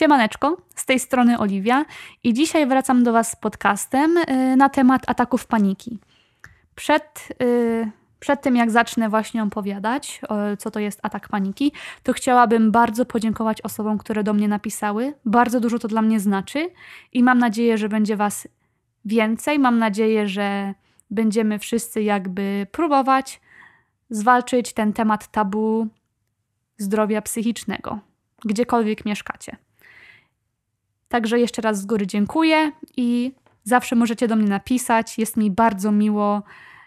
Siemaneczko, z tej strony Oliwia i dzisiaj wracam do Was z podcastem y, na temat ataków paniki. Przed, y, przed tym, jak zacznę właśnie opowiadać, co to jest atak paniki, to chciałabym bardzo podziękować osobom, które do mnie napisały. Bardzo dużo to dla mnie znaczy i mam nadzieję, że będzie Was więcej. Mam nadzieję, że będziemy wszyscy jakby próbować zwalczyć ten temat tabu zdrowia psychicznego, gdziekolwiek mieszkacie. Także jeszcze raz z góry dziękuję i zawsze możecie do mnie napisać. Jest mi bardzo miło.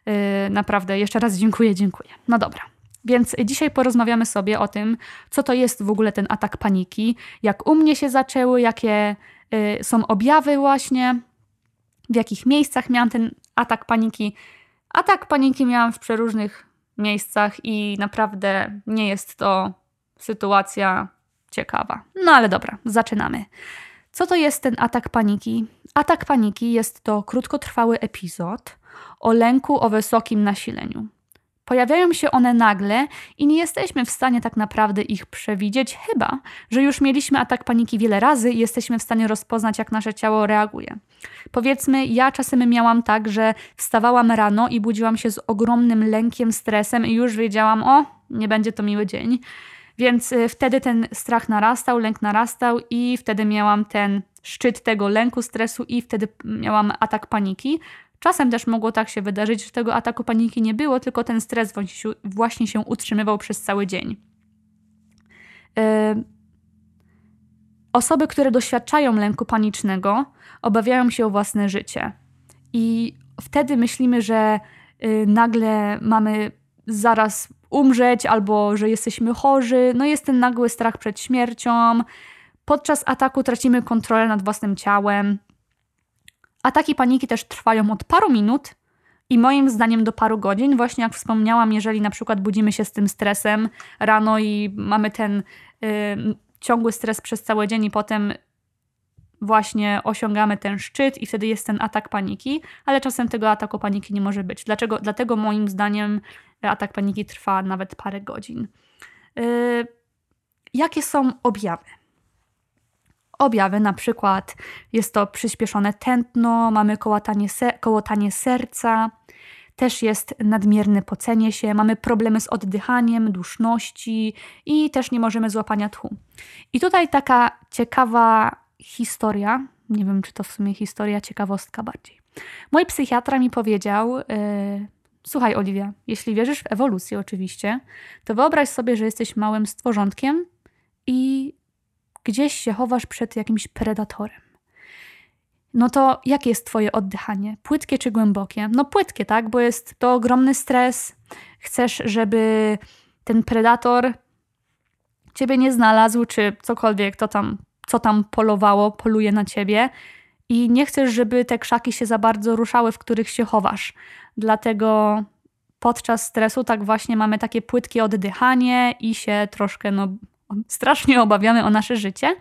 Yy, naprawdę, jeszcze raz dziękuję, dziękuję. No dobra. Więc dzisiaj porozmawiamy sobie o tym, co to jest w ogóle ten atak paniki, jak u mnie się zaczęły, jakie y, są objawy, właśnie, w jakich miejscach miałam ten atak paniki. Atak paniki miałam w przeróżnych miejscach i naprawdę nie jest to sytuacja ciekawa. No ale dobra, zaczynamy. Co to jest ten atak paniki? Atak paniki jest to krótkotrwały epizod o lęku o wysokim nasileniu. Pojawiają się one nagle i nie jesteśmy w stanie tak naprawdę ich przewidzieć, chyba że już mieliśmy atak paniki wiele razy i jesteśmy w stanie rozpoznać, jak nasze ciało reaguje. Powiedzmy, ja czasem miałam tak, że wstawałam rano i budziłam się z ogromnym lękiem, stresem i już wiedziałam, o, nie będzie to miły dzień. Więc y, wtedy ten strach narastał, lęk narastał i wtedy miałam ten szczyt tego lęku, stresu i wtedy miałam atak paniki. Czasem też mogło tak się wydarzyć, że tego ataku paniki nie było, tylko ten stres właśnie się utrzymywał przez cały dzień. Y, osoby, które doświadczają lęku panicznego, obawiają się o własne życie. I wtedy myślimy, że y, nagle mamy zaraz umrzeć albo że jesteśmy chorzy. No jest ten nagły strach przed śmiercią. Podczas ataku tracimy kontrolę nad własnym ciałem. Ataki paniki też trwają od paru minut i moim zdaniem do paru godzin. Właśnie jak wspomniałam, jeżeli na przykład budzimy się z tym stresem rano i mamy ten y, ciągły stres przez cały dzień i potem właśnie osiągamy ten szczyt i wtedy jest ten atak paniki, ale czasem tego ataku paniki nie może być. Dlaczego? Dlatego moim zdaniem atak paniki trwa nawet parę godzin. Yy, jakie są objawy? Objawy na przykład jest to przyspieszone tętno, mamy kołatanie, se kołotanie serca, też jest nadmierne pocenie się, mamy problemy z oddychaniem, duszności i też nie możemy złapania tchu. I tutaj taka ciekawa historia, nie wiem czy to w sumie historia, ciekawostka bardziej. Mój psychiatra mi powiedział, yy, słuchaj Oliwia, jeśli wierzysz w ewolucję oczywiście, to wyobraź sobie, że jesteś małym stworzątkiem i gdzieś się chowasz przed jakimś predatorem. No to jakie jest twoje oddychanie? Płytkie czy głębokie? No płytkie, tak? Bo jest to ogromny stres. Chcesz, żeby ten predator ciebie nie znalazł, czy cokolwiek to tam co tam polowało, poluje na ciebie i nie chcesz, żeby te krzaki się za bardzo ruszały, w których się chowasz. Dlatego podczas stresu tak właśnie mamy takie płytkie oddychanie i się troszkę no, strasznie obawiamy o nasze życie.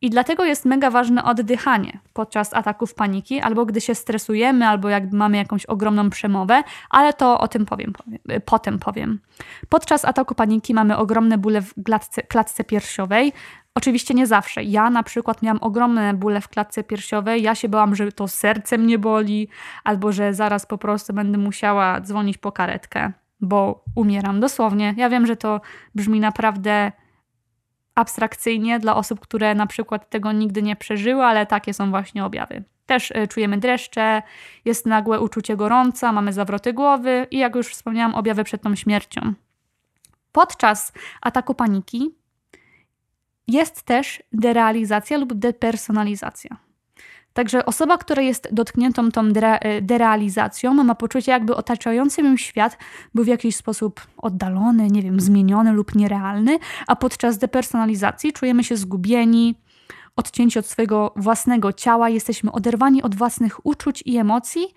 I dlatego jest mega ważne oddychanie podczas ataków paniki, albo gdy się stresujemy, albo jak mamy jakąś ogromną przemowę, ale to o tym powiem, powiem potem powiem. Podczas ataku paniki mamy ogromne bóle w klatce, klatce piersiowej, Oczywiście nie zawsze. Ja na przykład miałam ogromne bóle w klatce piersiowej. Ja się bałam, że to serce mnie boli, albo że zaraz po prostu będę musiała dzwonić po karetkę, bo umieram dosłownie. Ja wiem, że to brzmi naprawdę abstrakcyjnie dla osób, które na przykład tego nigdy nie przeżyły, ale takie są właśnie objawy. Też y, czujemy dreszcze, jest nagłe uczucie gorąca, mamy zawroty głowy i jak już wspomniałam, objawy przed tą śmiercią. Podczas ataku paniki jest też derealizacja lub depersonalizacja. Także osoba, która jest dotkniętą tą e, derealizacją, ma poczucie, jakby otaczający ją świat był w jakiś sposób oddalony, nie wiem, zmieniony lub nierealny, a podczas depersonalizacji czujemy się zgubieni, odcięci od swojego własnego ciała, jesteśmy oderwani od własnych uczuć i emocji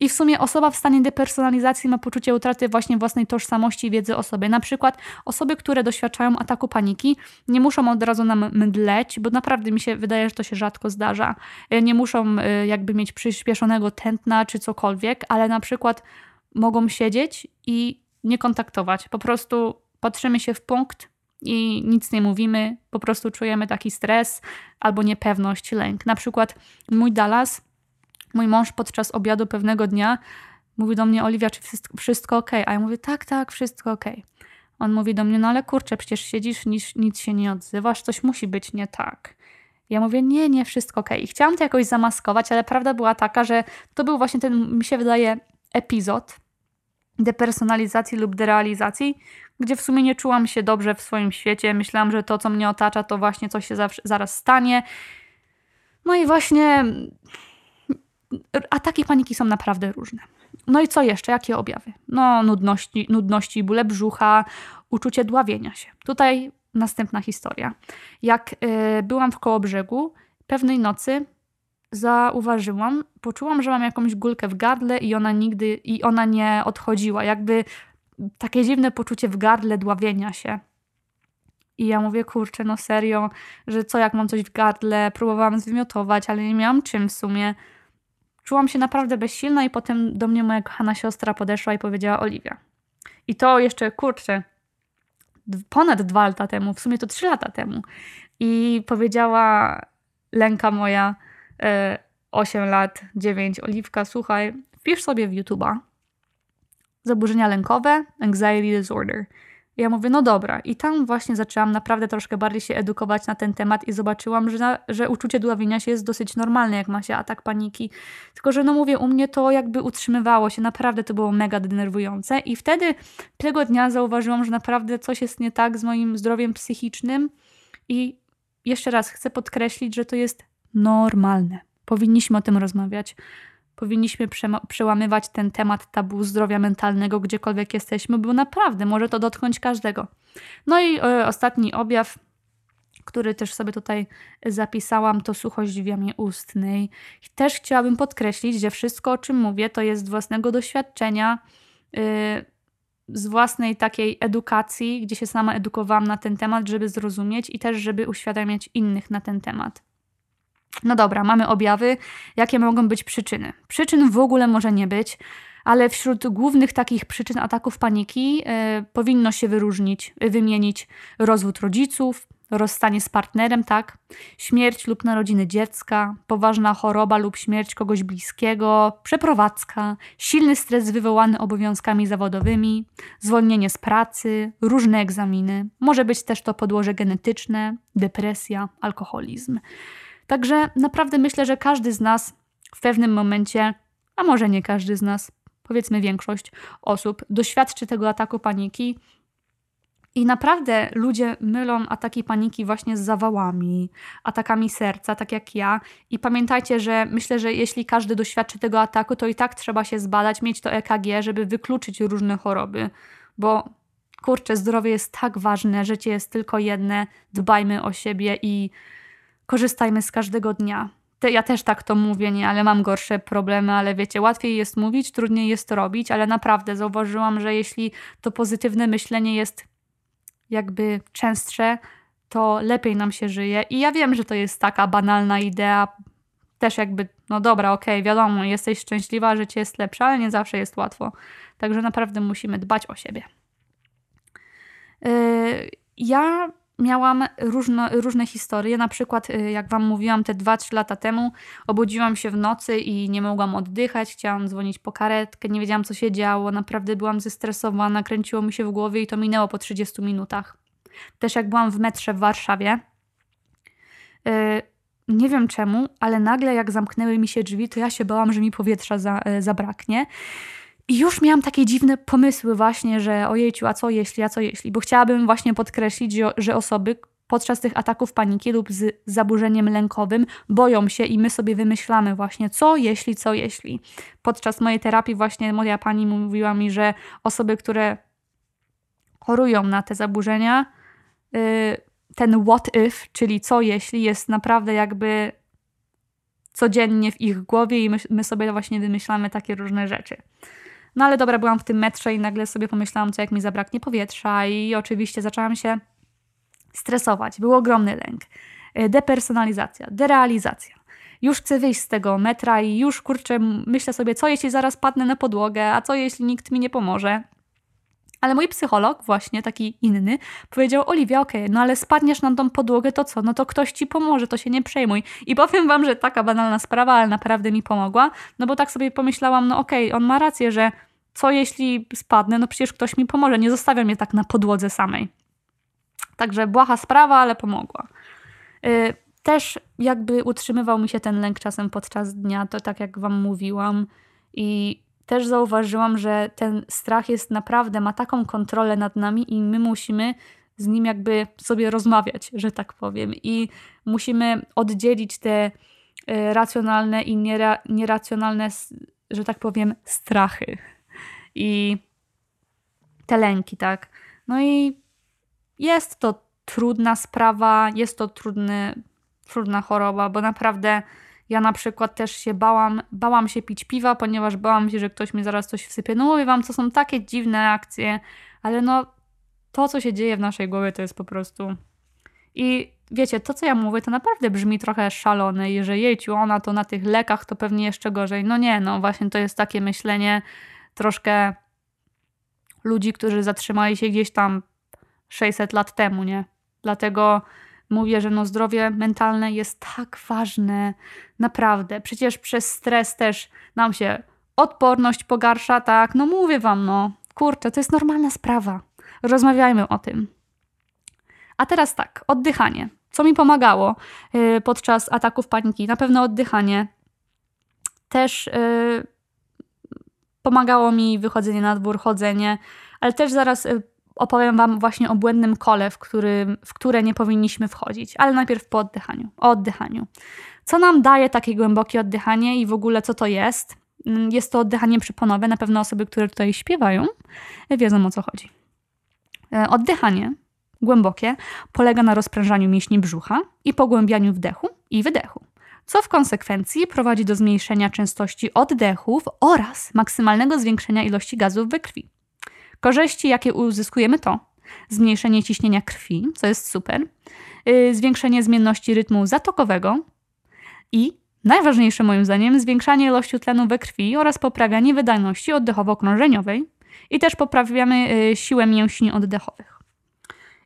i w sumie osoba w stanie depersonalizacji ma poczucie utraty właśnie własnej tożsamości i wiedzy o sobie. Na przykład osoby, które doświadczają ataku paniki, nie muszą od razu nam mdleć, bo naprawdę mi się wydaje, że to się rzadko zdarza. E, nie muszą e, jakby mieć przyspieszonego tętna czy cokolwiek, ale na przykład mogą siedzieć i nie kontaktować. Po prostu patrzymy się w punkt i nic nie mówimy, po prostu czujemy taki stres albo niepewność, lęk. Na przykład mój Dallas, mój mąż podczas obiadu pewnego dnia mówi do mnie, Oliwia, czy wszystko, ok? A ja mówię, tak, tak, wszystko ok. On mówi do mnie, no ale kurczę, przecież siedzisz, nic, nic się nie odzywasz, coś musi być nie tak. Ja mówię, nie, nie, wszystko ok. I chciałam to jakoś zamaskować, ale prawda była taka, że to był właśnie ten, mi się wydaje, epizod depersonalizacji lub derealizacji, gdzie w sumie nie czułam się dobrze w swoim świecie. Myślałam, że to, co mnie otacza, to właśnie coś się zaraz stanie. No i właśnie ataki paniki są naprawdę różne. No i co jeszcze? Jakie objawy? No, nudności, nudności bóle brzucha, uczucie dławienia się. Tutaj następna historia. Jak y, byłam w Kołobrzegu, pewnej nocy zauważyłam, poczułam, że mam jakąś gulkę w gardle i ona nigdy, i ona nie odchodziła. Jakby takie dziwne poczucie w gardle dławienia się. I ja mówię, kurczę, no serio, że co jak mam coś w gardle, próbowałam zwymiotować, ale nie miałam czym w sumie. Czułam się naprawdę bezsilna i potem do mnie moja kochana siostra podeszła i powiedziała Oliwia. I to jeszcze, kurczę, ponad dwa lata temu, w sumie to trzy lata temu. I powiedziała Lęka moja, 8 e, lat, 9, Oliwka, słuchaj, wpisz sobie w YouTube'a zaburzenia lękowe, anxiety disorder. Ja mówię, no dobra. I tam właśnie zaczęłam naprawdę troszkę bardziej się edukować na ten temat i zobaczyłam, że, że uczucie dławienia się jest dosyć normalne, jak ma się atak paniki. Tylko, że no mówię, u mnie to jakby utrzymywało się, naprawdę to było mega denerwujące. I wtedy tego dnia zauważyłam, że naprawdę coś jest nie tak z moim zdrowiem psychicznym. I jeszcze raz chcę podkreślić, że to jest normalne. Powinniśmy o tym rozmawiać. Powinniśmy przełamywać ten temat tabu zdrowia mentalnego, gdziekolwiek jesteśmy, bo naprawdę może to dotknąć każdego. No i y, ostatni objaw, który też sobie tutaj zapisałam, to suchość w jamie ustnej. Też chciałabym podkreślić, że wszystko, o czym mówię, to jest z własnego doświadczenia, y, z własnej takiej edukacji, gdzie się sama edukowałam na ten temat, żeby zrozumieć i też, żeby uświadamiać innych na ten temat. No dobra, mamy objawy. Jakie mogą być przyczyny? Przyczyn w ogóle może nie być, ale wśród głównych takich przyczyn ataków paniki y, powinno się wyróżnić, wymienić rozwód rodziców, rozstanie z partnerem, tak? Śmierć lub narodziny dziecka, poważna choroba lub śmierć kogoś bliskiego, przeprowadzka, silny stres wywołany obowiązkami zawodowymi, zwolnienie z pracy, różne egzaminy. Może być też to podłoże genetyczne, depresja, alkoholizm. Także naprawdę myślę, że każdy z nas w pewnym momencie, a może nie każdy z nas, powiedzmy większość osób, doświadczy tego ataku paniki. I naprawdę ludzie mylą ataki paniki właśnie z zawałami, atakami serca, tak jak ja. I pamiętajcie, że myślę, że jeśli każdy doświadczy tego ataku, to i tak trzeba się zbadać, mieć to EKG, żeby wykluczyć różne choroby. Bo kurczę, zdrowie jest tak ważne, życie jest tylko jedne, dbajmy o siebie i korzystajmy z każdego dnia. Te, ja też tak to mówię, nie, ale mam gorsze problemy, ale wiecie, łatwiej jest mówić, trudniej jest to robić, ale naprawdę zauważyłam, że jeśli to pozytywne myślenie jest jakby częstsze, to lepiej nam się żyje. I ja wiem, że to jest taka banalna idea, też jakby, no dobra, okej, okay, wiadomo, jesteś szczęśliwa, życie jest lepsze, ale nie zawsze jest łatwo. Także naprawdę musimy dbać o siebie. Yy, ja miałam różne, różne historie. Na przykład, y, jak Wam mówiłam, te 2-3 lata temu obudziłam się w nocy i nie mogłam oddychać. Chciałam dzwonić po karetkę, nie wiedziałam, co się działo. Naprawdę byłam zestresowana, kręciło mi się w głowie i to minęło po 30 minutach. Też jak byłam w metrze w Warszawie, yy, nie wiem czemu, ale nagle jak zamknęły mi się drzwi, to ja się bałam, że mi powietrza za, yy, zabraknie. I już miałam takie dziwne pomysły właśnie, że ojejciu, a co jeśli, a co jeśli? Bo chciałabym właśnie podkreślić, że osoby podczas tych ataków paniki lub z zaburzeniem lękowym boją się i my sobie wymyślamy właśnie co jeśli, co jeśli. Podczas mojej terapii właśnie moja pani mówiła mi, że osoby, które chorują na te zaburzenia, y, ten what if, czyli co jeśli, jest naprawdę jakby codziennie w ich głowie i my, my sobie właśnie wymyślamy takie różne rzeczy. No ale dobra, byłam w tym metrze i nagle sobie pomyślałam, co jak mi zabraknie powietrza i oczywiście zaczęłam się stresować. Był ogromny lęk. E, depersonalizacja, derealizacja. Już chcę wyjść z tego metra i już kurczę, myślę sobie, co jeśli zaraz padnę na podłogę, a co jeśli nikt mi nie pomoże. Ale mój psycholog, właśnie taki inny, powiedział: Oliwia, okej, okay, no ale spadniesz na tą podłogę, to co? No to ktoś ci pomoże, to się nie przejmuj. I powiem wam, że taka banalna sprawa, ale naprawdę mi pomogła, no bo tak sobie pomyślałam: no okej, okay, on ma rację, że co jeśli spadnę? No przecież ktoś mi pomoże, nie zostawia mnie tak na podłodze samej. Także błaha sprawa, ale pomogła. Yy, też jakby utrzymywał mi się ten lęk czasem podczas dnia, to tak jak wam mówiłam. I też zauważyłam, że ten strach jest naprawdę, ma taką kontrolę nad nami i my musimy z nim jakby sobie rozmawiać, że tak powiem. I musimy oddzielić te y, racjonalne i niera, nieracjonalne, że tak powiem, strachy i te lęki, tak. No i jest to trudna sprawa, jest to trudny, trudna choroba, bo naprawdę ja na przykład też się bałam, bałam się pić piwa, ponieważ bałam się, że ktoś mi zaraz coś wsypie. No mówię wam, to są takie dziwne reakcje, ale no to, co się dzieje w naszej głowie, to jest po prostu... I wiecie, to co ja mówię, to naprawdę brzmi trochę szalone i że jejciu, ona to na tych lekach to pewnie jeszcze gorzej. No nie, no właśnie to jest takie myślenie troszkę ludzi, którzy zatrzymali się gdzieś tam 600 lat temu, nie? Dlatego mówię, że no zdrowie mentalne jest tak ważne, naprawdę. Przecież przez stres też nam się odporność pogarsza, tak? No mówię wam, no kurczę, to jest normalna sprawa. Rozmawiajmy o tym. A teraz tak, oddychanie. Co mi pomagało yy, podczas ataków paniki? Na pewno oddychanie. Też yy, pomagało mi wychodzenie na dwór, chodzenie, ale też zaraz yy, opowiem Wam właśnie o błędnym kole, w, którym, w które nie powinniśmy wchodzić, ale najpierw po oddychaniu. O oddychaniu. Co nam daje takie głębokie oddychanie i w ogóle co to jest? Mm, jest to oddychanie przyponowe. Na pewno osoby, które tutaj śpiewają, wiedzą o co chodzi. E, oddychanie głębokie polega na rozprężaniu mięśni brzucha i pogłębianiu wdechu i wydechu, co w konsekwencji prowadzi do zmniejszenia częstości oddechów oraz maksymalnego zwiększenia ilości gazów we krwi. Korzyści, jakie uzyskujemy, to zmniejszenie ciśnienia krwi, co jest super, yy, zwiększenie zmienności rytmu zatokowego i najważniejsze moim zdaniem, zwiększanie ilości tlenu we krwi oraz poprawianie wydajności oddechowo-krążeniowej i też poprawiamy yy, siłę mięśni oddechowych.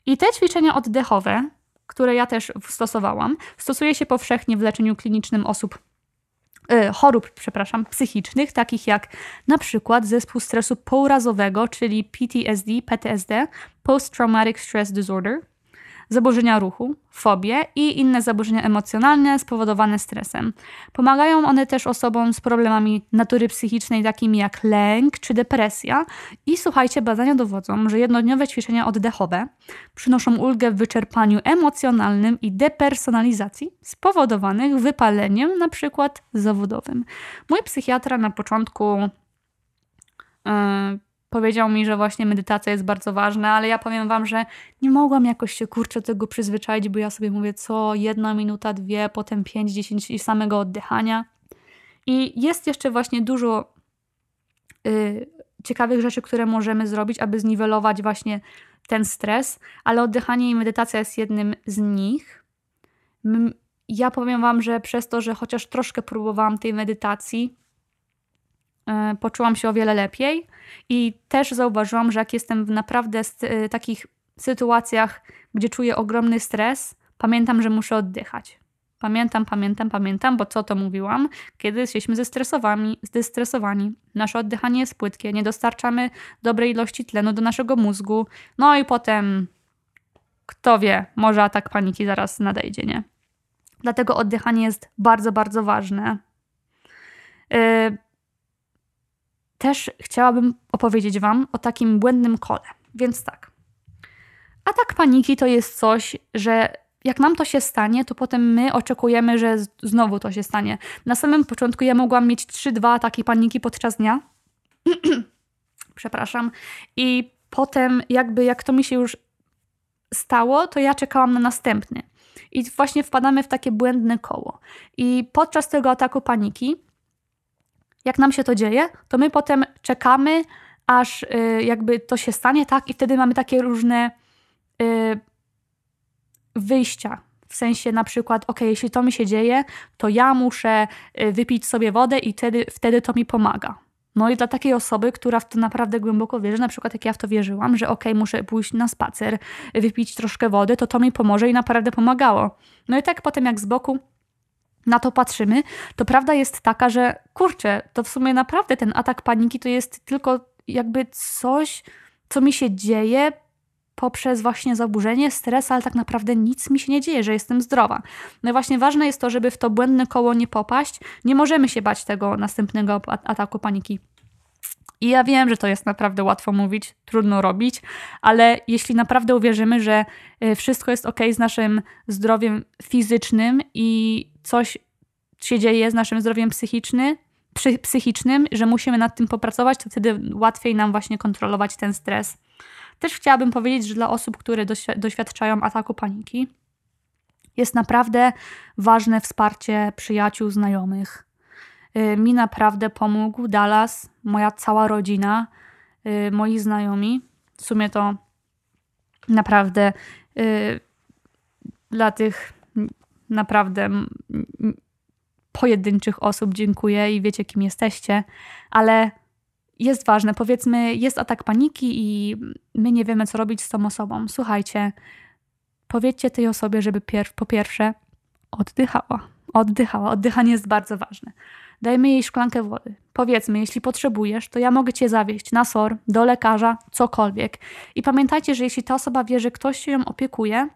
I te ćwiczenia oddechowe, które ja też stosowałam, stosuje się powszechnie w leczeniu klinicznym osób E, chorób, przepraszam, psychicznych, takich jak na przykład zespół stresu pourazowego, czyli PTSD, PTSD, Post Traumatic Stress Disorder, zaburzenia ruchu, fobie i inne zaburzenia emocjonalne spowodowane stresem. Pomagają one też osobom z problemami natury psychicznej, takimi jak lęk czy depresja. I słuchajcie, badania dowodzą, że jednodniowe ćwiczenia oddechowe przynoszą ulgę w wyczerpaniu emocjonalnym i depersonalizacji spowodowanych wypaleniem, na przykład zawodowym. Mój psychiatra na początku. Yy, powiedział mi, że właśnie medytacja jest bardzo ważna, ale ja powiem wam, że nie mogłam jakoś się kurczę tego przyzwyczaić, bo ja sobie mówię co jedna minuta, dwie, potem pięć, dziesięć i samego oddychania. I jest jeszcze właśnie dużo y, ciekawych rzeczy, które możemy zrobić, aby zniwelować właśnie ten stres, ale oddychanie i medytacja jest jednym z nich. Ja powiem Wam, że przez to, że chociaż troszkę próbowałam tej medytacji, poczułam się o wiele lepiej i też zauważyłam, że jak jestem w naprawdę e, takich sytuacjach, gdzie czuję ogromny stres, pamiętam, że muszę oddychać. Pamiętam, pamiętam, pamiętam, bo co to mówiłam? Kiedy jesteśmy zestresowani, zdestresowani, nasze oddychanie jest płytkie, nie dostarczamy dobrej ilości tlenu do naszego mózgu, no i potem, kto wie, może atak paniki zaraz nadejdzie, nie? Dlatego oddychanie jest bardzo, bardzo ważne. Yy, też chciałabym opowiedzieć Wam o takim błędnym kole. Więc tak. Atak paniki to jest coś, że jak nam to się stanie, to potem my oczekujemy, że znowu to się stanie. Na samym początku ja mogłam mieć 3-2 ataki paniki podczas dnia. Przepraszam. I potem, jakby jak to mi się już stało, to ja czekałam na następny. I właśnie wpadamy w takie błędne koło. I podczas tego ataku paniki jak nam się to dzieje, to my potem czekamy, aż y, jakby to się stanie, tak? I wtedy mamy takie różne y, wyjścia. W sensie na przykład, ok, jeśli to mi się dzieje, to ja muszę y, wypić sobie wodę i wtedy, wtedy to mi pomaga. No i dla takiej osoby, która w to naprawdę głęboko wierzy, na przykład jak ja w to wierzyłam, że okay, muszę pójść na spacer, wypić troszkę wody, to to mi pomoże i naprawdę pomagało. No i tak potem jak z boku na to patrzymy, to prawda jest taka, że kurczę, to w sumie naprawdę ten atak paniki to jest tylko jakby coś, co mi się dzieje poprzez właśnie zaburzenie, stres, ale tak naprawdę nic mi się nie dzieje, że jestem zdrowa. No i właśnie ważne jest to, żeby w to błędne koło nie popaść. Nie możemy się bać tego następnego ataku paniki. I ja wiem, że to jest naprawdę łatwo mówić, trudno robić, ale jeśli naprawdę uwierzymy, że y, wszystko jest ok z naszym zdrowiem fizycznym i coś się dzieje z naszym zdrowiem psychicznym, psychicznym, że musimy nad tym popracować, to wtedy łatwiej nam właśnie kontrolować ten stres. Też chciałabym powiedzieć, że dla osób, które doświadczają ataku paniki, jest naprawdę ważne wsparcie przyjaciół, znajomych. Y, mi naprawdę pomógł Dallas, moja cała rodzina, y, moi znajomi. W sumie to naprawdę y, dla tych naprawdę pojedynczych osób dziękuję i wiecie, kim jesteście, ale jest ważne. Powiedzmy, jest atak paniki i my nie wiemy, co robić z tą osobą. Słuchajcie, powiedzcie tej osobie, żeby pierw, po pierwsze oddychała. Oddychała. Oddychanie jest bardzo ważne. Dajmy jej szklankę wody. Powiedzmy, jeśli potrzebujesz, to ja mogę cię zawieźć na SOR, do lekarza, cokolwiek. I pamiętajcie, że jeśli ta osoba wie, że ktoś się ją opiekuje,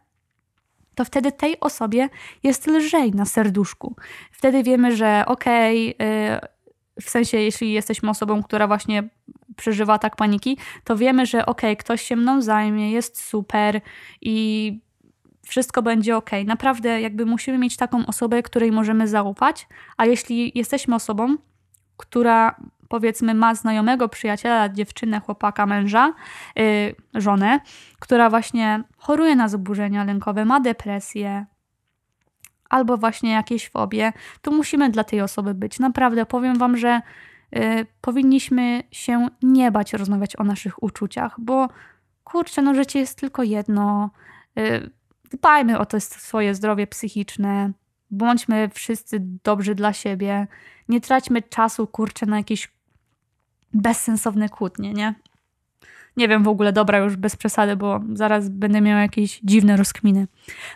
to wtedy tej osobie jest lżej na serduszku. Wtedy wiemy, że okej, okay, w sensie jeśli jesteśmy osobą, która właśnie przeżywa tak paniki, to wiemy, że okej, okay, ktoś się mną zajmie, jest super i wszystko będzie ok. Naprawdę, jakby musimy mieć taką osobę, której możemy zaufać, a jeśli jesteśmy osobą, która powiedzmy ma znajomego przyjaciela, dziewczynę, chłopaka, męża, yy, żonę, która właśnie choruje na zaburzenia lękowe, ma depresję, albo właśnie jakieś fobie, to musimy dla tej osoby być. Naprawdę powiem Wam, że y, powinniśmy się nie bać rozmawiać o naszych uczuciach, bo kurczę, no życie jest tylko jedno. Y, dbajmy o to swoje zdrowie psychiczne, bądźmy wszyscy dobrzy dla siebie, nie traćmy czasu, kurczę, na jakieś bezsensowne kłótnie, nie? Nie wiem w ogóle, dobra, już bez przesady, bo zaraz będę miał jakieś dziwne rozkminy.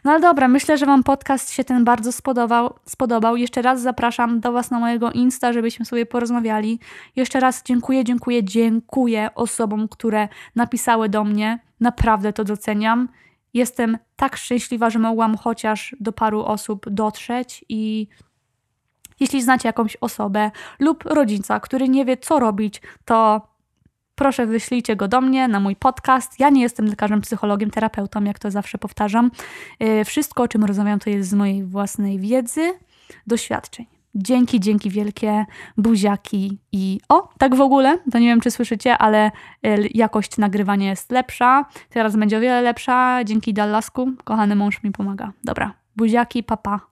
No ale dobra, myślę, że Wam podcast się ten bardzo spodobał. spodobał. Jeszcze raz zapraszam do Was na mojego Insta, żebyśmy sobie porozmawiali. Jeszcze raz dziękuję, dziękuję, dziękuję osobom, które napisały do mnie. Naprawdę to doceniam. Jestem tak szczęśliwa, że mogłam chociaż do paru osób dotrzeć i jeśli znacie jakąś osobę lub rodzica, który nie wie, co robić, to proszę wyślijcie go do mnie na mój podcast. Ja nie jestem lekarzem, psychologiem, terapeutą, jak to zawsze powtarzam. Y, wszystko, o czym rozmawiam, to jest z mojej własnej wiedzy, doświadczeń. Dzięki, dzięki wielkie, buziaki i o, tak w ogóle, to nie wiem czy słyszycie, ale y, jakość nagrywania jest lepsza, teraz będzie o wiele lepsza, dzięki Dallasku, kochany mąż mi pomaga. Dobra, buziaki, papa.